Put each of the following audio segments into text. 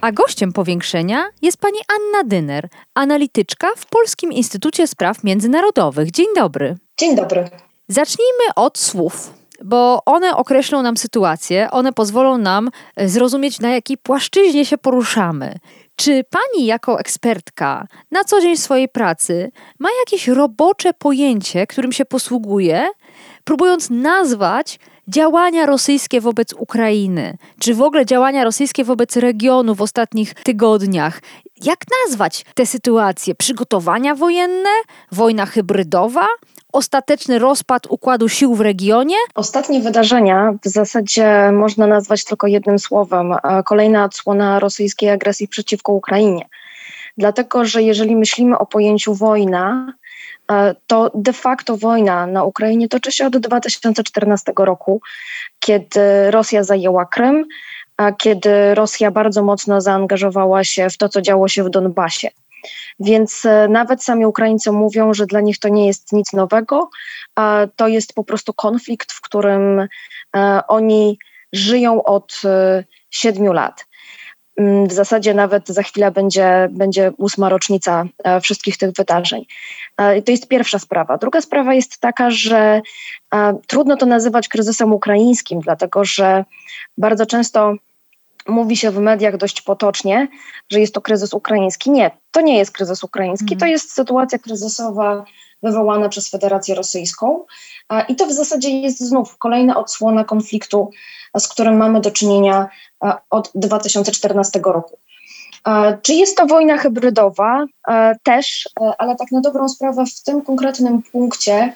A gościem powiększenia jest pani Anna Dyner, analityczka w Polskim Instytucie Spraw Międzynarodowych. Dzień dobry. Dzień dobry. Zacznijmy od słów, bo one określą nam sytuację, one pozwolą nam e, zrozumieć, na jakiej płaszczyźnie się poruszamy. Czy pani jako ekspertka na co dzień swojej pracy ma jakieś robocze pojęcie, którym się posługuje, próbując nazwać działania rosyjskie wobec Ukrainy, czy w ogóle działania rosyjskie wobec regionu w ostatnich tygodniach. Jak nazwać te sytuacje? Przygotowania wojenne? Wojna hybrydowa? Ostateczny rozpad układu sił w regionie? Ostatnie wydarzenia w zasadzie można nazwać tylko jednym słowem: kolejna odsłona rosyjskiej agresji przeciwko Ukrainie. Dlatego, że jeżeli myślimy o pojęciu wojna, to de facto wojna na Ukrainie toczy się od 2014 roku, kiedy Rosja zajęła Krym, a kiedy Rosja bardzo mocno zaangażowała się w to, co działo się w Donbasie. Więc e, nawet sami Ukraińcy mówią, że dla nich to nie jest nic nowego, a to jest po prostu konflikt, w którym e, oni żyją od siedmiu lat. Mm, w zasadzie nawet za chwilę będzie, będzie ósma rocznica e, wszystkich tych wydarzeń. E, to jest pierwsza sprawa. Druga sprawa jest taka, że e, trudno to nazywać kryzysem ukraińskim, dlatego że bardzo często mówi się w mediach dość potocznie, że jest to kryzys ukraiński. Nie, to nie jest kryzys ukraiński, to mhm. jest sytuacja kryzysowa wywołana przez Federację Rosyjską. I to w zasadzie jest znów kolejna odsłona konfliktu, z którym mamy do czynienia od 2014 roku. Czy jest to wojna hybrydowa? Też, ale tak na dobrą sprawę w tym konkretnym punkcie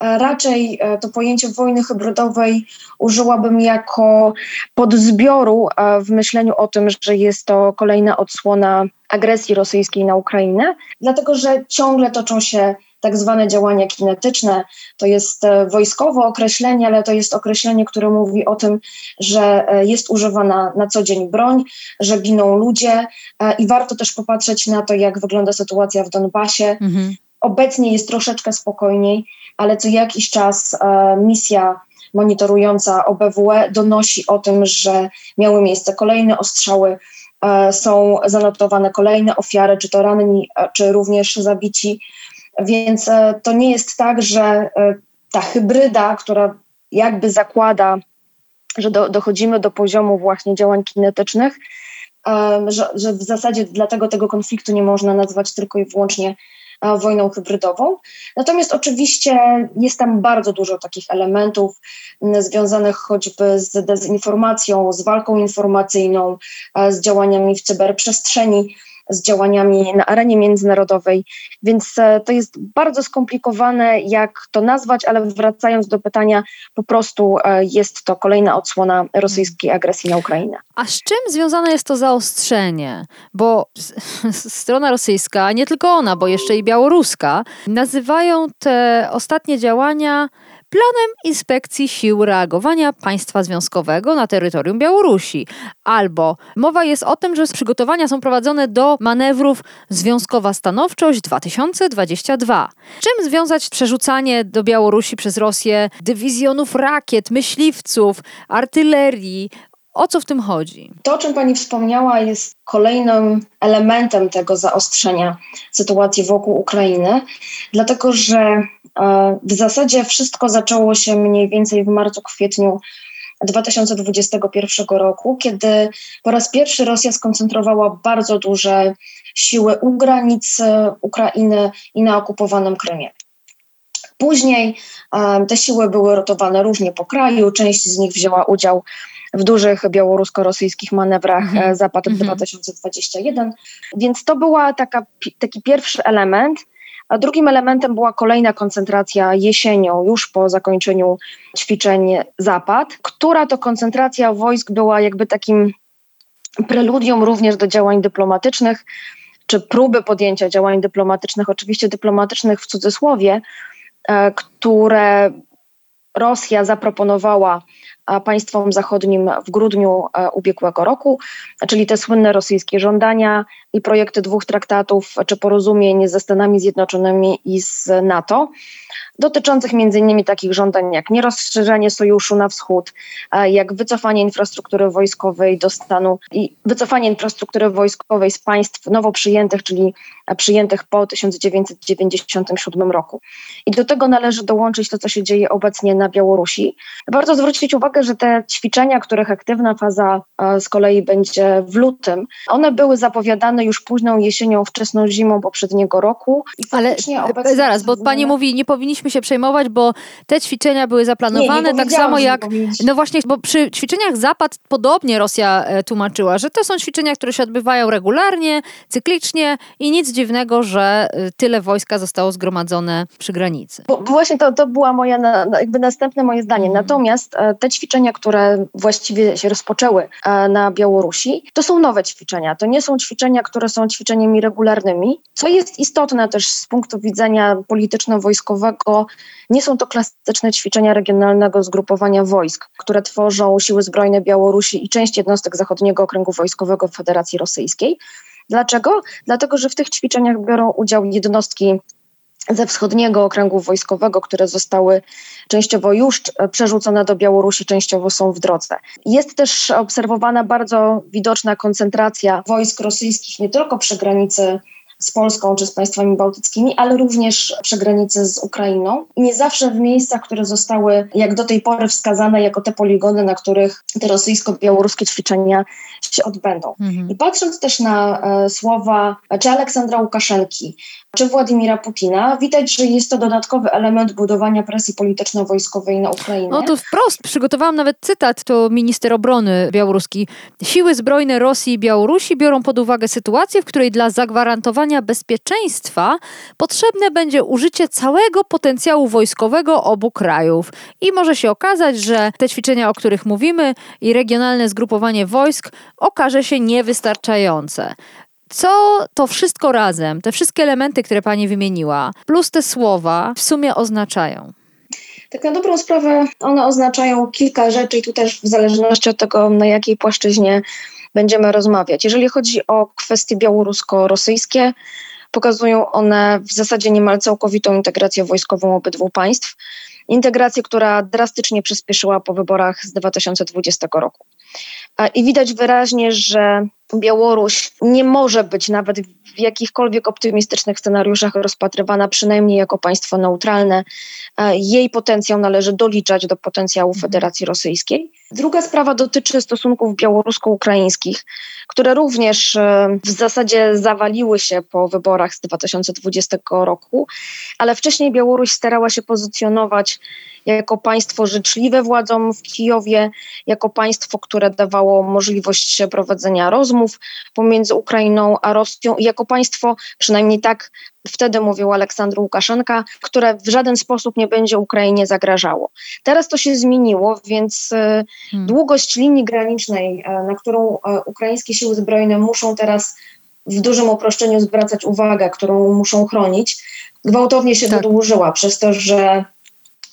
raczej to pojęcie wojny hybrydowej użyłabym jako podzbioru w myśleniu o tym, że jest to kolejna odsłona agresji rosyjskiej na Ukrainę, dlatego że ciągle toczą się tak zwane działania kinetyczne. To jest e, wojskowe określenie, ale to jest określenie, które mówi o tym, że e, jest używana na co dzień broń, że giną ludzie e, i warto też popatrzeć na to, jak wygląda sytuacja w Donbasie. Mhm. Obecnie jest troszeczkę spokojniej, ale co jakiś czas misja monitorująca OBWE donosi o tym, że miały miejsce kolejne ostrzały, są zanotowane kolejne ofiary, czy to ranni, czy również zabici. Więc e, to nie jest tak, że e, ta hybryda, która jakby zakłada, że do, dochodzimy do poziomu właśnie działań kinetycznych, że, że w zasadzie dlatego tego konfliktu nie można nazwać tylko i wyłącznie e, wojną hybrydową. Natomiast oczywiście jest tam bardzo dużo takich elementów związanych choćby z dezinformacją, z walką informacyjną, z działaniami w cyberprzestrzeni z działaniami na arenie międzynarodowej, więc e, to jest bardzo skomplikowane, jak to nazwać, ale wracając do pytania, po prostu e, jest to kolejna odsłona rosyjskiej agresji na Ukrainę. A z czym związane jest to zaostrzenie? Bo strona rosyjska, nie tylko ona, bo jeszcze i białoruska, nazywają te ostatnie działania planem inspekcji sił reagowania państwa związkowego na terytorium Białorusi. Albo mowa jest o tym, że przygotowania są prowadzone do manewrów Związkowa Stanowczość 2022. Czym związać przerzucanie do Białorusi przez Rosję dywizjonów rakiet, myśliwców, artylerii, o co w tym chodzi? To, o czym Pani wspomniała, jest kolejnym elementem tego zaostrzenia sytuacji wokół Ukrainy, dlatego że w zasadzie wszystko zaczęło się mniej więcej w marcu, kwietniu 2021 roku, kiedy po raz pierwszy Rosja skoncentrowała bardzo duże siły u granic e, Ukrainy i na okupowanym Krymie. Później e, te siły były rotowane różnie po kraju, część z nich wzięła udział w dużych białorusko-rosyjskich manewrach mhm. Zapad mhm. 2021. Więc to była taka, taki pierwszy element. A drugim elementem była kolejna koncentracja jesienią, już po zakończeniu ćwiczeń Zapad, która to koncentracja wojsk była jakby takim preludium również do działań dyplomatycznych, czy próby podjęcia działań dyplomatycznych, oczywiście dyplomatycznych w cudzysłowie, e, które Rosja zaproponowała państwom zachodnim w grudniu e, ubiegłego roku, czyli te słynne rosyjskie żądania i projekty dwóch traktatów czy porozumień ze Stanami Zjednoczonymi i z NATO dotyczących m.in. takich żądań jak nierozszerzenie sojuszu na wschód, jak wycofanie infrastruktury wojskowej do stanu i wycofanie infrastruktury wojskowej z państw nowo przyjętych, czyli przyjętych po 1997 roku. I do tego należy dołączyć to, co się dzieje obecnie na Białorusi. Warto zwrócić uwagę, że te ćwiczenia, których aktywna faza z kolei będzie w lutym, one były zapowiadane już późną jesienią, wczesną zimą poprzedniego roku. Ale zaraz, bo pani mówi, nie powinniśmy się przejmować, bo te ćwiczenia były zaplanowane nie, nie tak samo jak. No właśnie, bo przy ćwiczeniach Zapad podobnie Rosja e, tłumaczyła, że to są ćwiczenia, które się odbywają regularnie, cyklicznie i nic dziwnego, że e, tyle wojska zostało zgromadzone przy granicy. Bo, właśnie to, to była moja jakby następne moje zdanie. Mhm. Natomiast e, te ćwiczenia, które właściwie się rozpoczęły na Białorusi, to są nowe ćwiczenia. To nie są ćwiczenia, które są ćwiczeniami regularnymi, co jest istotne też z punktu widzenia polityczno-wojskowego nie są to klasyczne ćwiczenia regionalnego zgrupowania wojsk, które tworzą siły zbrojne Białorusi i część jednostek zachodniego okręgu wojskowego Federacji Rosyjskiej. Dlaczego? Dlatego, że w tych ćwiczeniach biorą udział jednostki ze wschodniego okręgu wojskowego, które zostały częściowo już przerzucone do Białorusi, częściowo są w drodze. Jest też obserwowana bardzo widoczna koncentracja wojsk rosyjskich nie tylko przy granicy z Polską czy z państwami bałtyckimi, ale również przy granicy z Ukrainą. Nie zawsze w miejscach, które zostały jak do tej pory wskazane jako te poligony, na których te rosyjsko-białoruskie ćwiczenia się odbędą. Mhm. I patrząc też na e, słowa czy Aleksandra Łukaszenki, czy Władimira Putina, widać, że jest to dodatkowy element budowania presji polityczno-wojskowej na Ukrainę. No to wprost, przygotowałam nawet cytat, to minister obrony białoruski. Siły zbrojne Rosji i Białorusi biorą pod uwagę sytuację, w której dla zagwarantowania bezpieczeństwa potrzebne będzie użycie całego potencjału wojskowego obu krajów. I może się okazać, że te ćwiczenia, o których mówimy i regionalne zgrupowanie wojsk okaże się niewystarczające. Co to wszystko razem, te wszystkie elementy, które pani wymieniła, plus te słowa w sumie oznaczają? Tak na dobrą sprawę one oznaczają kilka rzeczy i tu też w zależności od tego, na jakiej płaszczyźnie będziemy rozmawiać. Jeżeli chodzi o kwestie białorusko-rosyjskie, pokazują one w zasadzie niemal całkowitą integrację wojskową obydwu państw. Integrację, która drastycznie przyspieszyła po wyborach z 2020 roku. I widać wyraźnie, że Białoruś nie może być nawet w jakichkolwiek optymistycznych scenariuszach rozpatrywana przynajmniej jako państwo neutralne. Jej potencjał należy doliczać do potencjału mhm. Federacji Rosyjskiej. Druga sprawa dotyczy stosunków białorusko-ukraińskich, które również e, w zasadzie zawaliły się po wyborach z 2020 roku, ale wcześniej Białoruś starała się pozycjonować jako państwo życzliwe władzom w Kijowie, jako państwo, które dawało możliwość prowadzenia rozmów pomiędzy Ukrainą a Rosją i jako państwo, przynajmniej tak wtedy mówił Aleksandr Łukaszenka, które w żaden sposób nie będzie Ukrainie zagrażało. Teraz to się zmieniło, więc e, hmm. długość linii granicznej, e, na którą e, ukraińskie siły zbrojne muszą teraz w dużym uproszczeniu zwracać uwagę, którą muszą chronić, gwałtownie się tak. wydłużyła przez to, że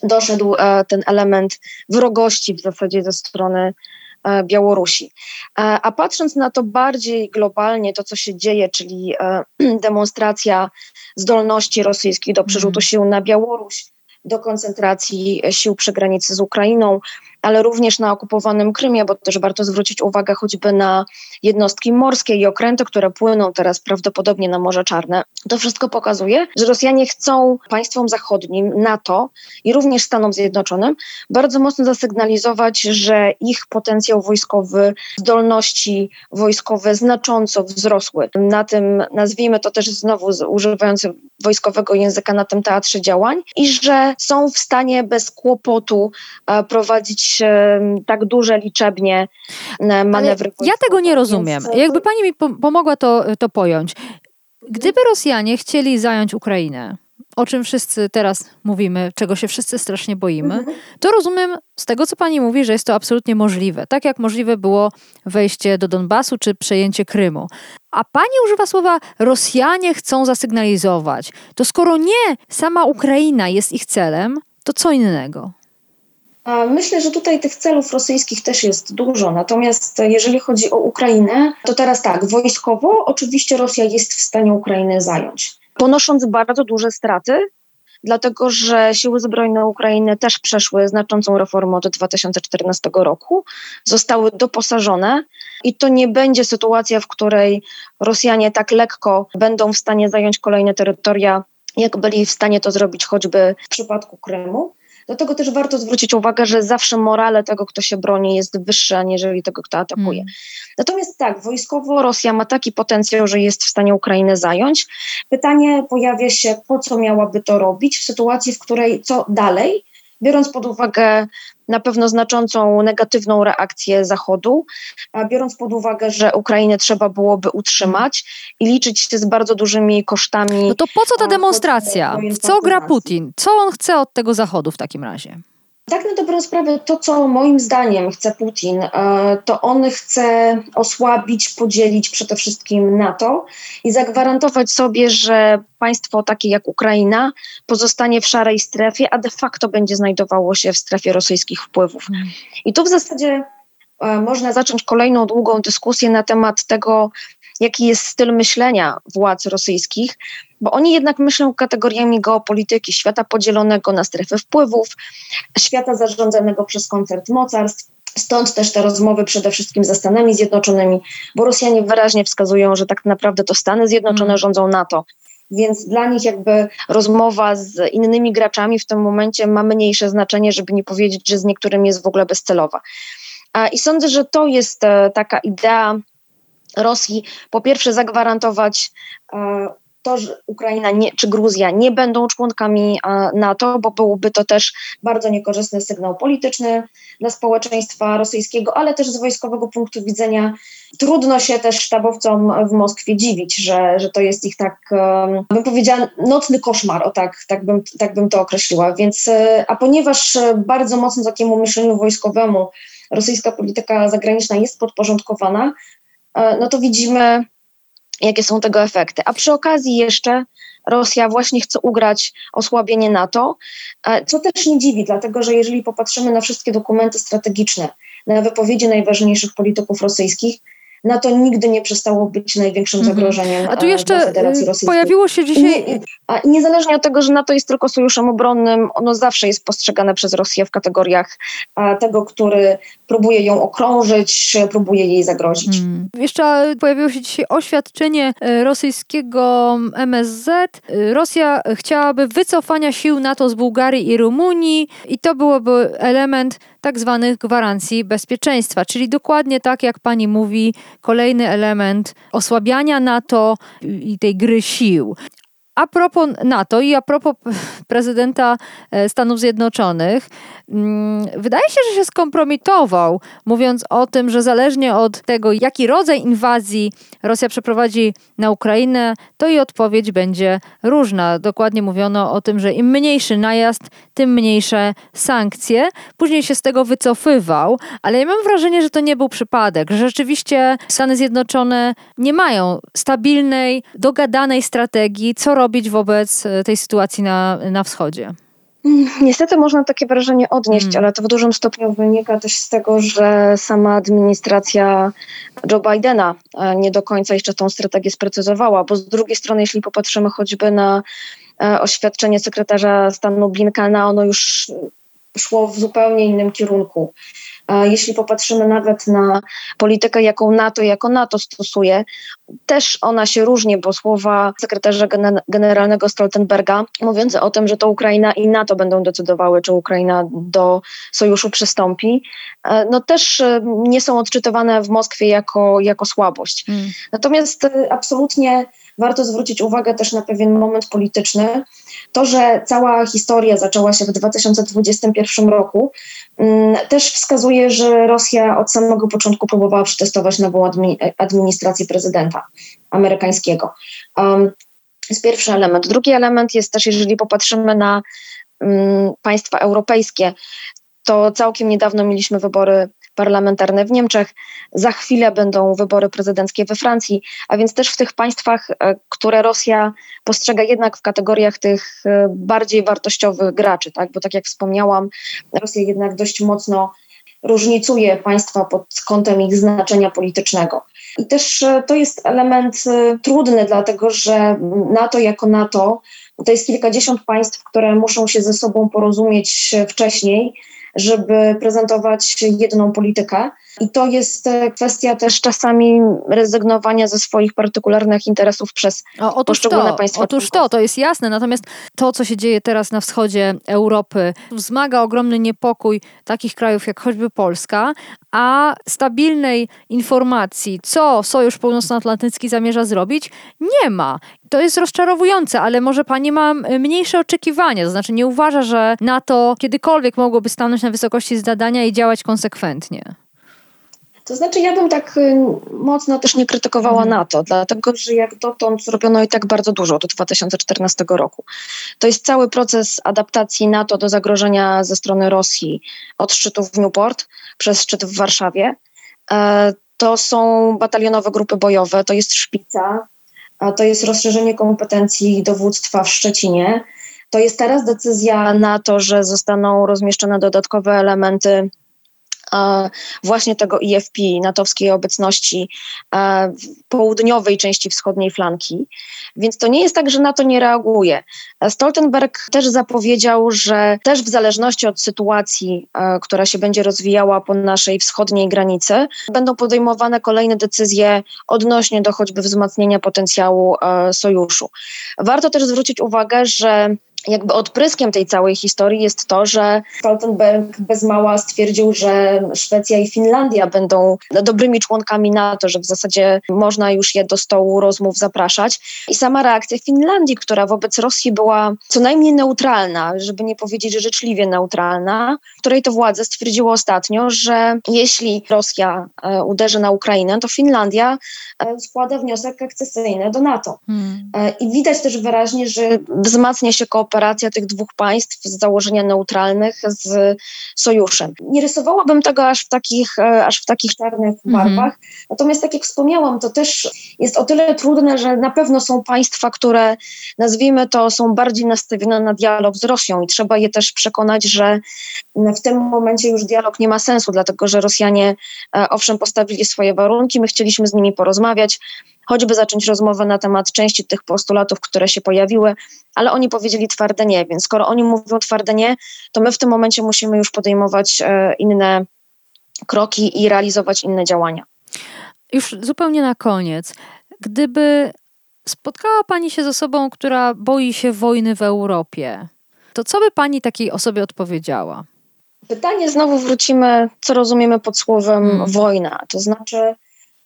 doszedł ten element wrogości w zasadzie ze strony E, Białorusi. E, a patrząc na to bardziej globalnie, to co się dzieje, czyli e, demonstracja zdolności rosyjskich do przerzutu mhm. sił na Białoruś, do koncentracji sił przy granicy z Ukrainą, ale również na okupowanym Krymie, bo też warto zwrócić uwagę choćby na jednostki morskie i okręty, które płyną teraz prawdopodobnie na Morze Czarne. To wszystko pokazuje, że Rosjanie chcą państwom zachodnim, NATO i również Stanom Zjednoczonym bardzo mocno zasygnalizować, że ich potencjał wojskowy, zdolności wojskowe znacząco wzrosły. Na tym, nazwijmy to też znowu używając wojskowego języka, na tym teatrze działań i że są w stanie bez kłopotu e, tak duże liczebnie e, manewry. ja tego nie rozumiem. Więc... Jakby pani mi pomogła to, to pojąć. Gdyby Rosjanie chcieli zająć Ukrainę, o czym wszyscy teraz mówimy, czego się wszyscy strasznie boimy, Mhm. to rozumiem z tego, co pani mówi, że jest to absolutnie możliwe. Tak jak możliwe było wejście do Donbasu czy przejęcie Krymu. A pani używa słowa Rosjanie chcą zasygnalizować. To skoro nie sama Ukraina jest ich celem, to co innego? Myślę, że tutaj tych celów rosyjskich też jest dużo. Natomiast jeżeli chodzi o Ukrainę, to teraz tak, wojskowo oczywiście Rosja jest w stanie Ukrainę zająć, ponosząc bardzo duże straty, dlatego że siły zbrojne Ukrainy też przeszły znaczącą reformę od 2014 roku, zostały doposażone i to nie będzie sytuacja, w której Rosjanie tak lekko będą w stanie zająć kolejne terytoria, jak byli w stanie to zrobić choćby w przypadku Krymu. Do tego też warto zwrócić uwagę, że zawsze morale tego, kto się broni, jest wyższe, aniżeli tego, kto atakuje. Mm. Natomiast tak, wojskowo Rosja ma taki potencjał, że jest w stanie Ukrainę zająć. Pytanie pojawia się, po co miałaby to robić w sytuacji, w której co dalej, biorąc pod uwagę na pewno znaczącą negatywną reakcję Zachodu, biorąc pod uwagę, że Ukrainę trzeba byłoby utrzymać i liczyć się z bardzo dużymi kosztami. No to po co ta demonstracja? W co gra. Putin? Co on chce od tego Zachodu w takim razie? Tak na dobrą sprawę, to co moim zdaniem chce Putin, e, to on chce osłabić, podzielić przede wszystkim NATO i zagwarantować sobie, że państwo takie jak Ukraina pozostanie w szarej strefie, a de facto będzie znajdowało się w strefie rosyjskich wpływów. Mm. I tu w zasadzie e, można zacząć kolejną długą dyskusję na temat tego, jaki jest styl myślenia władz rosyjskich, bo oni jednak myślą kategoriami geopolityki, świata podzielonego na strefy wpływów, świata zarządzanego przez koncert mocarstw. Stąd też te rozmowy przede wszystkim ze Stanami Zjednoczonymi, bo Rosjanie wyraźnie wskazują, że tak naprawdę to Stany Zjednoczone Mm. rządzą NATO. Więc dla nich jakby rozmowa z innymi graczami w tym momencie ma mniejsze znaczenie, żeby nie powiedzieć, że z niektórymi jest w ogóle bezcelowa. A, I sądzę, że to jest e, taka idea Rosji, po pierwsze zagwarantować e, to, że Ukraina nie, czy Gruzja nie będą członkami NATO, bo byłby to też bardzo niekorzystny sygnał polityczny dla społeczeństwa rosyjskiego, ale też z wojskowego punktu widzenia trudno się też sztabowcom w Moskwie dziwić, że, że to jest ich tak, bym powiedziała, nocny koszmar, o tak, tak, bym, tak bym to określiła. Więc, e, a ponieważ e, bardzo mocno takiemu myśleniu wojskowemu rosyjska polityka zagraniczna jest podporządkowana, e, no to widzimy, jakie są tego efekty. A przy okazji jeszcze Rosja właśnie chce ugrać osłabienie NATO, e, co też nie dziwi, dlatego że jeżeli popatrzymy na wszystkie dokumenty strategiczne, na wypowiedzi najważniejszych polityków rosyjskich, NATO nigdy nie przestało być największym Mhm. zagrożeniem A tu e, jeszcze y, pojawiło się dzisiaj... nie, niezależnie od tego, że NATO jest tylko sojuszem obronnym, ono zawsze jest postrzegane przez Rosję w kategoriach a, tego, który próbuje ją okrążyć, próbuje jej zagrozić. Hmm. Jeszcze pojawiło się dzisiaj oświadczenie e, rosyjskiego MSZ. E, Rosja chciałaby wycofania sił NATO z Bułgarii i Rumunii i to byłoby element tak zwanych gwarancji bezpieczeństwa, czyli dokładnie tak jak pani mówi, kolejny element osłabiania NATO i tej gry sił. A propos NATO i a propos prezydenta e, Stanów Zjednoczonych, mm, wydaje się, że się skompromitował, mówiąc o tym, że zależnie od tego, jaki rodzaj inwazji Rosja przeprowadzi na Ukrainę, to i odpowiedź będzie różna. Dokładnie mówiono o tym, że im mniejszy najazd, tym mniejsze sankcje. Później się z tego wycofywał, ale ja mam wrażenie, że to nie był przypadek, że rzeczywiście Stany Zjednoczone nie mają stabilnej, dogadanej strategii, co robić wobec e, tej sytuacji na, na wschodzie. Niestety można takie wrażenie odnieść, Mm. ale to w dużym stopniu wynika też z tego, że sama administracja Joe Bidena e, nie do końca jeszcze tą strategię sprecyzowała, bo z drugiej strony, jeśli popatrzymy choćby na e, oświadczenie sekretarza stanu Blinkena, ono już szło w zupełnie innym kierunku. Jeśli popatrzymy nawet na politykę, jaką NATO jako NATO stosuje, też ona się różni, bo słowa sekretarza gene- generalnego Stoltenberga mówiące o tym, że to Ukraina i NATO będą decydowały, czy Ukraina do sojuszu przystąpi, e, no też e, nie są odczytywane w Moskwie jako, jako słabość. Mm. Natomiast e, absolutnie warto zwrócić uwagę też na pewien moment polityczny. To, że cała historia zaczęła się w 2021 roku, mm, też wskazuje, że Rosja od samego początku próbowała przetestować nową admi- administrację prezydenta amerykańskiego. Um, jest pierwszy element. Drugi element jest też, jeżeli popatrzymy na um, państwa europejskie, to całkiem niedawno mieliśmy wybory parlamentarne w Niemczech, za chwilę będą wybory prezydenckie we Francji, a więc też w tych państwach, e, które Rosja postrzega jednak w kategoriach tych e, bardziej wartościowych graczy, tak? bo tak jak wspomniałam, Rosja jednak dość mocno różnicuje państwa pod kątem ich znaczenia politycznego. I też e, to jest element trudny, dlatego że NATO jako NATO to jest kilkadziesiąt państw, które muszą się ze sobą porozumieć wcześniej, żeby prezentować jedną politykę. I to jest e, kwestia też czasami rezygnowania ze swoich partykularnych interesów przez o, poszczególne to, państwa. Otóż to, to jest jasne. Natomiast to, co się dzieje teraz na wschodzie Europy, wzmaga ogromny niepokój takich krajów jak choćby Polska, a stabilnej informacji, co Sojusz Północnoatlantycki zamierza zrobić, nie ma. To jest rozczarowujące, ale może pani ma mniejsze oczekiwania, to znaczy nie uważa, że NATO kiedykolwiek mogłoby stanąć na wysokości zadania i działać konsekwentnie. To znaczy, ja bym tak y, mocno też nie krytykowała mhm. NATO, dlatego że jak dotąd zrobiono i tak bardzo dużo od 2014 roku. To jest cały proces adaptacji NATO do zagrożenia ze strony Rosji od szczytu w Newport przez szczyt w Warszawie. E, to są batalionowe grupy bojowe, to jest szpica, to jest rozszerzenie kompetencji dowództwa w Szczecinie. To jest teraz decyzja NATO, że zostaną rozmieszczone dodatkowe elementy właśnie tego IFP, natowskiej obecności w południowej części wschodniej flanki. Więc to nie jest tak, że NATO nie reaguje. Stoltenberg też zapowiedział, że też w zależności od sytuacji, która się będzie rozwijała po naszej wschodniej granicy, będą podejmowane kolejne decyzje odnośnie do choćby wzmacnienia potencjału sojuszu. Warto też zwrócić uwagę, że jakby odpryskiem tej całej historii jest to, że Stoltenberg bez mała stwierdził, że Szwecja i Finlandia będą dobrymi członkami NATO, że w zasadzie można już je do stołu rozmów zapraszać. I sama reakcja Finlandii, która wobec Rosji była co najmniej neutralna, żeby nie powiedzieć życzliwie neutralna, której to władze stwierdziło ostatnio, że jeśli Rosja e, uderzy na Ukrainę, to Finlandia e, składa wniosek akcesyjny do NATO. Hmm. E, I widać też wyraźnie, że wzmacnia się kooperacja kooperacja tych dwóch państw z założenia neutralnych z sojuszem. Nie rysowałabym tego aż w takich, e, aż w takich czarnych mhm. barwach. Mm. Natomiast tak jak wspomniałam, to też jest o tyle trudne, że na pewno są państwa, które nazwijmy to, są bardziej nastawione na dialog z Rosją i trzeba je też przekonać, że w tym momencie już dialog nie ma sensu, dlatego że Rosjanie e, owszem postawili swoje warunki, my chcieliśmy z nimi porozmawiać, choćby zacząć rozmowę na temat części tych postulatów, które się pojawiły, ale oni powiedzieli twarde nie, więc skoro oni mówią twarde nie, to my w tym momencie musimy już podejmować e, inne kroki i realizować inne działania. Już zupełnie na koniec. Gdyby spotkała Pani się z osobą, która boi się wojny w Europie, to co by Pani takiej osobie odpowiedziała? Pytanie znowu wrócimy, co rozumiemy pod słowem hmm. wojna. To znaczy,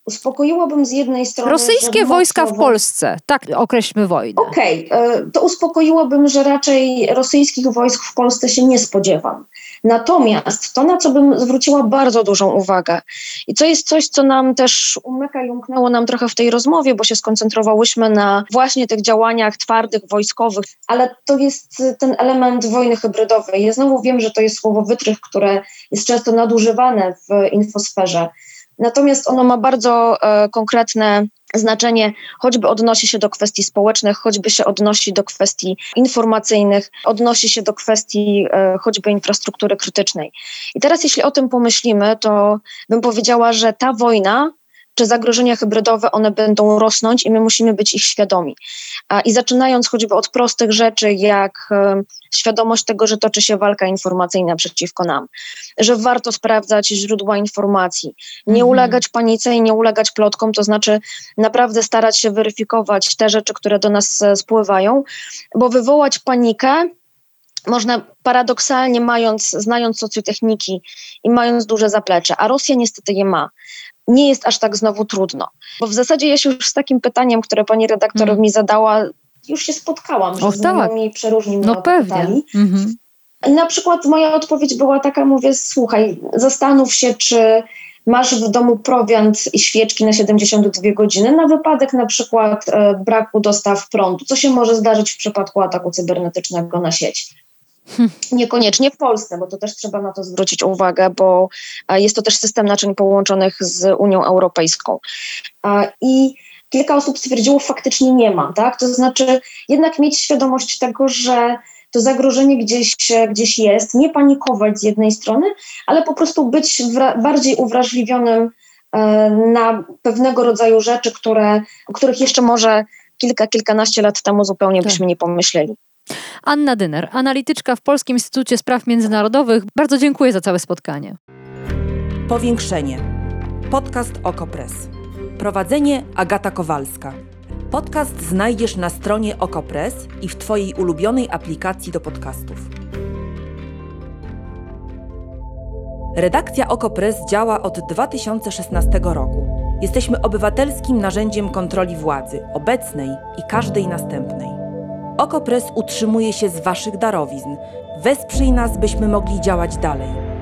Uspokoiłabym z jednej strony. Rosyjskie wojska w Polsce, tak określmy wojnę. Okej, okay, e, to uspokoiłabym, że raczej rosyjskich wojsk w Polsce się nie spodziewam. Natomiast to, na co bym zwróciła bardzo dużą uwagę i co jest coś, co nam też umyka i umknęło nam trochę w tej rozmowie, bo się skoncentrowałyśmy na właśnie tych działaniach twardych, wojskowych, ale to jest ten element wojny hybrydowej. Ja znowu wiem, że to jest słowo wytrych, które jest często nadużywane w infosferze. Natomiast ono ma bardzo e, konkretne znaczenie, choćby odnosi się do kwestii społecznych, choćby się odnosi do kwestii informacyjnych, odnosi się do kwestii e, choćby infrastruktury krytycznej. I teraz, jeśli o tym pomyślimy, to bym powiedziała, że ta wojna czy zagrożenia hybrydowe, one będą rosnąć i my musimy być ich świadomi. I zaczynając choćby od prostych rzeczy, jak świadomość tego, że toczy się walka informacyjna przeciwko nam, że warto sprawdzać źródła informacji, nie mhm. ulegać panice i nie ulegać plotkom, to znaczy naprawdę starać się weryfikować te rzeczy, które do nas e, spływają, bo wywołać panikę można paradoksalnie mając, znając socjotechniki i mając duże zaplecze, a Rosja niestety je ma nie jest aż tak znowu trudno. Bo w zasadzie ja się już z takim pytaniem, które pani redaktor mm. mi zadała, już się spotkałam, że o, tak. przeróżni mnie no pewnie. I na przykład moja odpowiedź była taka, mówię, słuchaj, zastanów się, czy masz w domu prowiant i świeczki na 72 godziny na wypadek na przykład e, braku dostaw prądu, co się może zdarzyć w przypadku ataku cybernetycznego na sieć. Niekoniecznie w Polsce, bo to też trzeba na to zwrócić uwagę, bo jest to też system naczyń połączonych z Unią Europejską. I kilka osób stwierdziło, faktycznie nie ma, tak? To znaczy jednak mieć świadomość tego, że to zagrożenie gdzieś, gdzieś jest, nie panikować z jednej strony, ale po prostu być bardziej uwrażliwionym e, na pewnego rodzaju rzeczy, które, o których jeszcze może kilka, kilkanaście lat temu zupełnie tak. byśmy nie pomyśleli. Anna Dyner, analityczka w Polskim Instytucie Spraw Międzynarodowych. Bardzo dziękuję za całe spotkanie. Powiększenie. Podcast OKO.press. Prowadzenie Agata Kowalska. Podcast znajdziesz na stronie OKO.press i w Twojej ulubionej aplikacji do podcastów. Redakcja OKO.press działa od 2016 roku. Jesteśmy obywatelskim narzędziem kontroli władzy, obecnej i każdej następnej. OKO.press utrzymuje się z Waszych darowizn. Wesprzyj nas, byśmy mogli działać dalej.